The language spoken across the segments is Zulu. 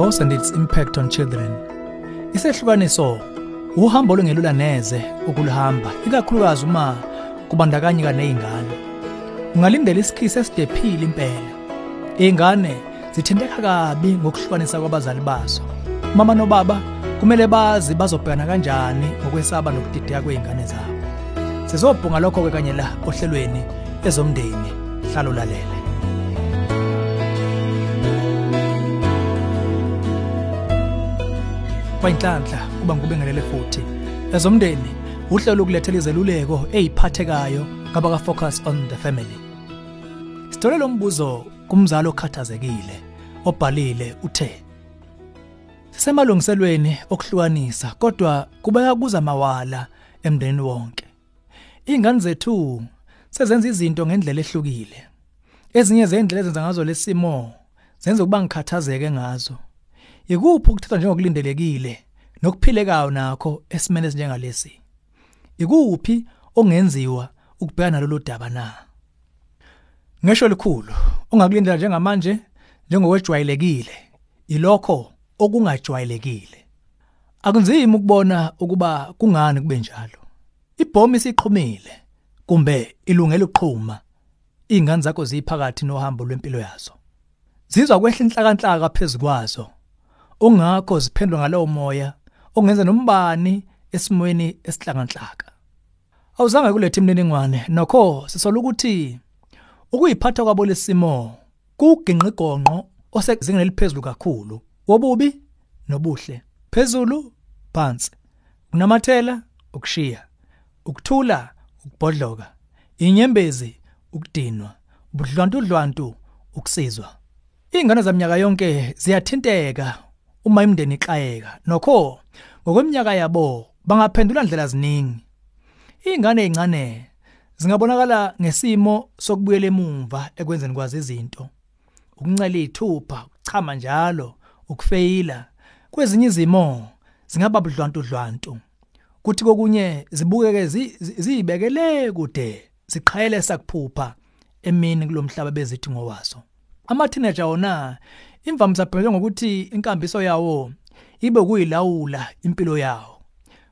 divorce and its impact on children. Isehlukaniso uhambo olungelula neze ukuluhamba ikakhulukazi uma kubandakanyeka nezingane. Ungalindela isikhisi esidephile impela. Izingane zithinteka kabi ngokuhlukanisa kwabazali bazo. Mama nobaba kumele bazi bazobhekana kanjani ngokwesaba nokudideka kwezingane zabo. Sizobhunga lokho ke kanye la ohlelweni ezomndeni hlalo lalele. Kwayinhlanhla kuba ngubengelele futhi. Ezomndeni uhlelo lokulethela izeluleko eziphathekayo ngaba ka focus on the family. Sithole lo mbuzo kumzali okhathazekile obhalile uthe sisemalungiselweni okuhlukanisa kodwa kubeka kuza mawala emndenini wonke. Ingane zethu sezenza izinto ngendlela ehlukile. Ezinye zendlela ezenza ngazo lesimo zenza ukuba ngikhathazeke ngazo. Ikuphi ukuthatha njengokulindelekile nokuphilekayo nakho esimene esinjengalesi? Ikuphi ongenziwa ukubhekana nalolu daba na? Ngisho likhulu ongakulindela njengamanje njengokwejwayelekile ilokho okungajwayelekile. Akunzima ukubona ukuba kungani kube njalo. Ibhomu isiqhumile kumbe ilungela ukuqhuma. Ingane zakho ziphakathi nohambo lwempilo yazo. Zizwa kwehla inhlakanhlaka phezukwazo ongakho ziphendwa ngalowo moya ongenza nombani esimweni esihlanganhlaka awuzange kulethe imniningwane nokho sisola ukuthi ukuyiphatha kwabo lesimo kuginqigonqo osezingeni eliphezulu kakhulu wobubi nobuhle. Phezulu phansi. Kunamathela ukushiya. Ukuthula ukubhodloka. Inyembezi ukudinwa. Budlwantudlwantu ukusizwa. Ingane zaminyaka yonke ziyathinteka uma imndeni ixayeka nokho ngokweminyaka yabo bangaphendula indlela ziningi. Ingane ezincane zingabonakala ngesimo sokubuyela emumva ekwenzeni kwazi izinto. Ukuncela izithupha ukuchama njalo ukufeyila. Kwezinye izimo zingaba budlwantudlwantu. Kuthi kokunye zibukeke zibekele kude ziqhayele sakuphupha emini kulomhlaba bezithi ngowaso. Ama teenager wona imvamisa phela ngokuthi inkambiso yawo ibe kuyilawula impilo yawo.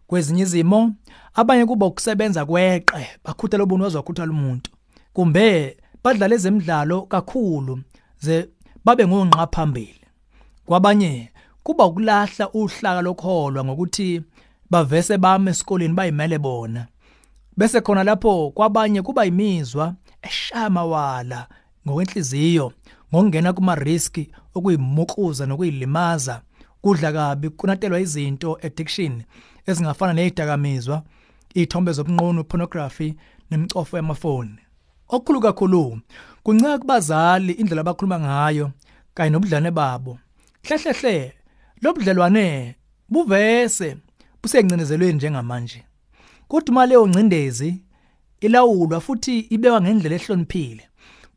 Kwezinye izimo abanye kuba ukusebenza kweqe bakhuthela ubuntu wazokhuthala umuntu. Kumbe badlala ezemidlalo kakhulu ze babe ngonqa phambili kwabanye kuba ukulahla uhlaka lokholwa ngokuthi bavese bame esikoleni bayimele bona. Bese khona lapho kwabanye kuba imizwa eshama wala ngokwenhliziyo ngokungena kuma risk okuyimukuza nokuyilimaza kudla kabi kunatelwa izinto addiction ezingafana nezidakamizwa ithombe zobunqunu pornography nemicofo yamafoni. Okukhulu kakhulu kunceka kubazali indlela abakhuluma ngayo kanye nobudlane babo. Hlehlehle lobudlelwane buvese busengcindezelweni njengamanje. Kodwa uma leyo ngcindezi ilawulwa futhi ibekwa ngendlela ehloniphile.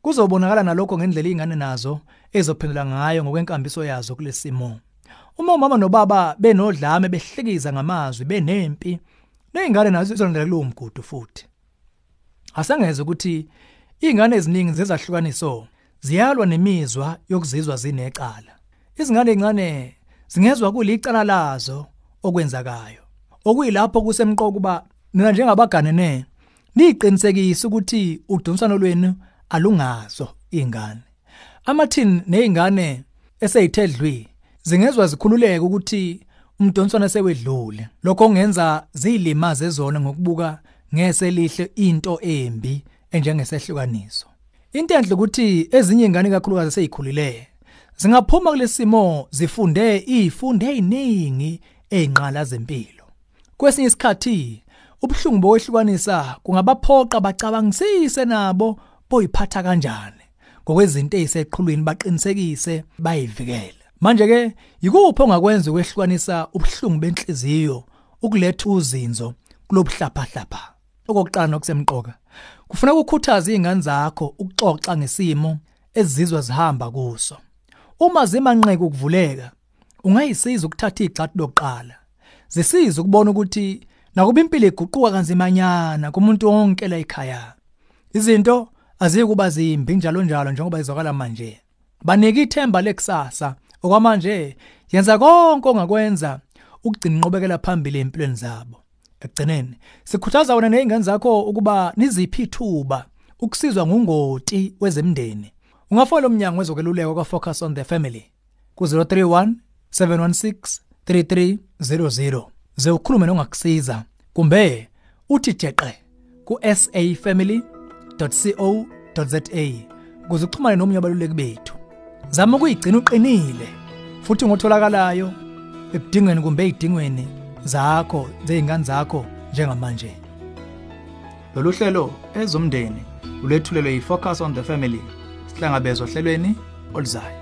Kuzobonakala nalokho ngendlela izingane nazo ezophendula ngayo ngokwenkambiso yazo kulesimo uma umama nobaba benodlame behlekiza ngamazwi benempi nezingane nazo izondlela kulowo mgudu futhi. Asengeze ukuthi izingane eziningi zezahlukaniso ziyalwa nemizwa yokuzizwa zinecala. Izingane ezincane zingezwa kulicala lazo okwenzakayo. Okuyilapho kusemqoka kuba nina njengabaganene niqinisekise ukuthi udonsano lwenu alungazo izingane amathini nezingane eseyithedlwi zingezwa zikhululeka ukuthi umdonswana sewedlule. Lokho kungenza zilimaze zona ngokubuka ngese lihle into embi enjengesehlukaniso into enhle ukuthi ezinye ingane kakhulukazi seyikhulile zingaphuma kulesimo zifunde izifundo eziningi ezinqala zempilo. Kwesinye isikhathi ubuhlungu bokwehlukanisa kungabaphoqa bacabangisise nabo boyiphatha kanjani? Ngokwezinto eziseqhulwini baqinisekise bayivikele. Manje ke yikuphi ongakwenza ukwehlukanisa ubuhlungu benhliziyo ukuletha uzinzo kulobuhlaphahlapha? Okokuqala nokusemqoka kufuna ukukhuthaza izingane zakho ukuxoxa ngesimo ezizizwa zihamba kuso. Uma zimanqeke ukuvuleka ungayisiza ukuthatha igxathu lokuqala. Zisiza ukubona ukuthi nakuba impilo iguquka kanzimanyana kumuntu wonke la ekhaya. Izinto azikuba zimbi njalo njalo njengoba izwakala manje. Banika ithemba lekusasa. Okwamanje yenza konke ongakwenza ukugcina inqubekela phambili empilweni zabo. Ekugcineni sikhuthaza wena nezingane zakho ukuba niziphi ithuba ukusizwa ngungoti wezemndeni ungafona umnyango wezokweluleka kwa Focus on the Family ku 031 716 3300 ze ukhulume nongakusiza. Kumbe uthi jeqe ku safamily.co.za ukuze uxhumane nomnye wabaluleki bethu. Zama ukuyigcina uqinile futhi ngotholakalayo ekudingweni kumbe ezidingweni zakho zeingane zakho njengamanje. Lolu hlelo ezomndeni ulethulelwe yifocus on the family sihlangabezwa ohlelweni oluzayo.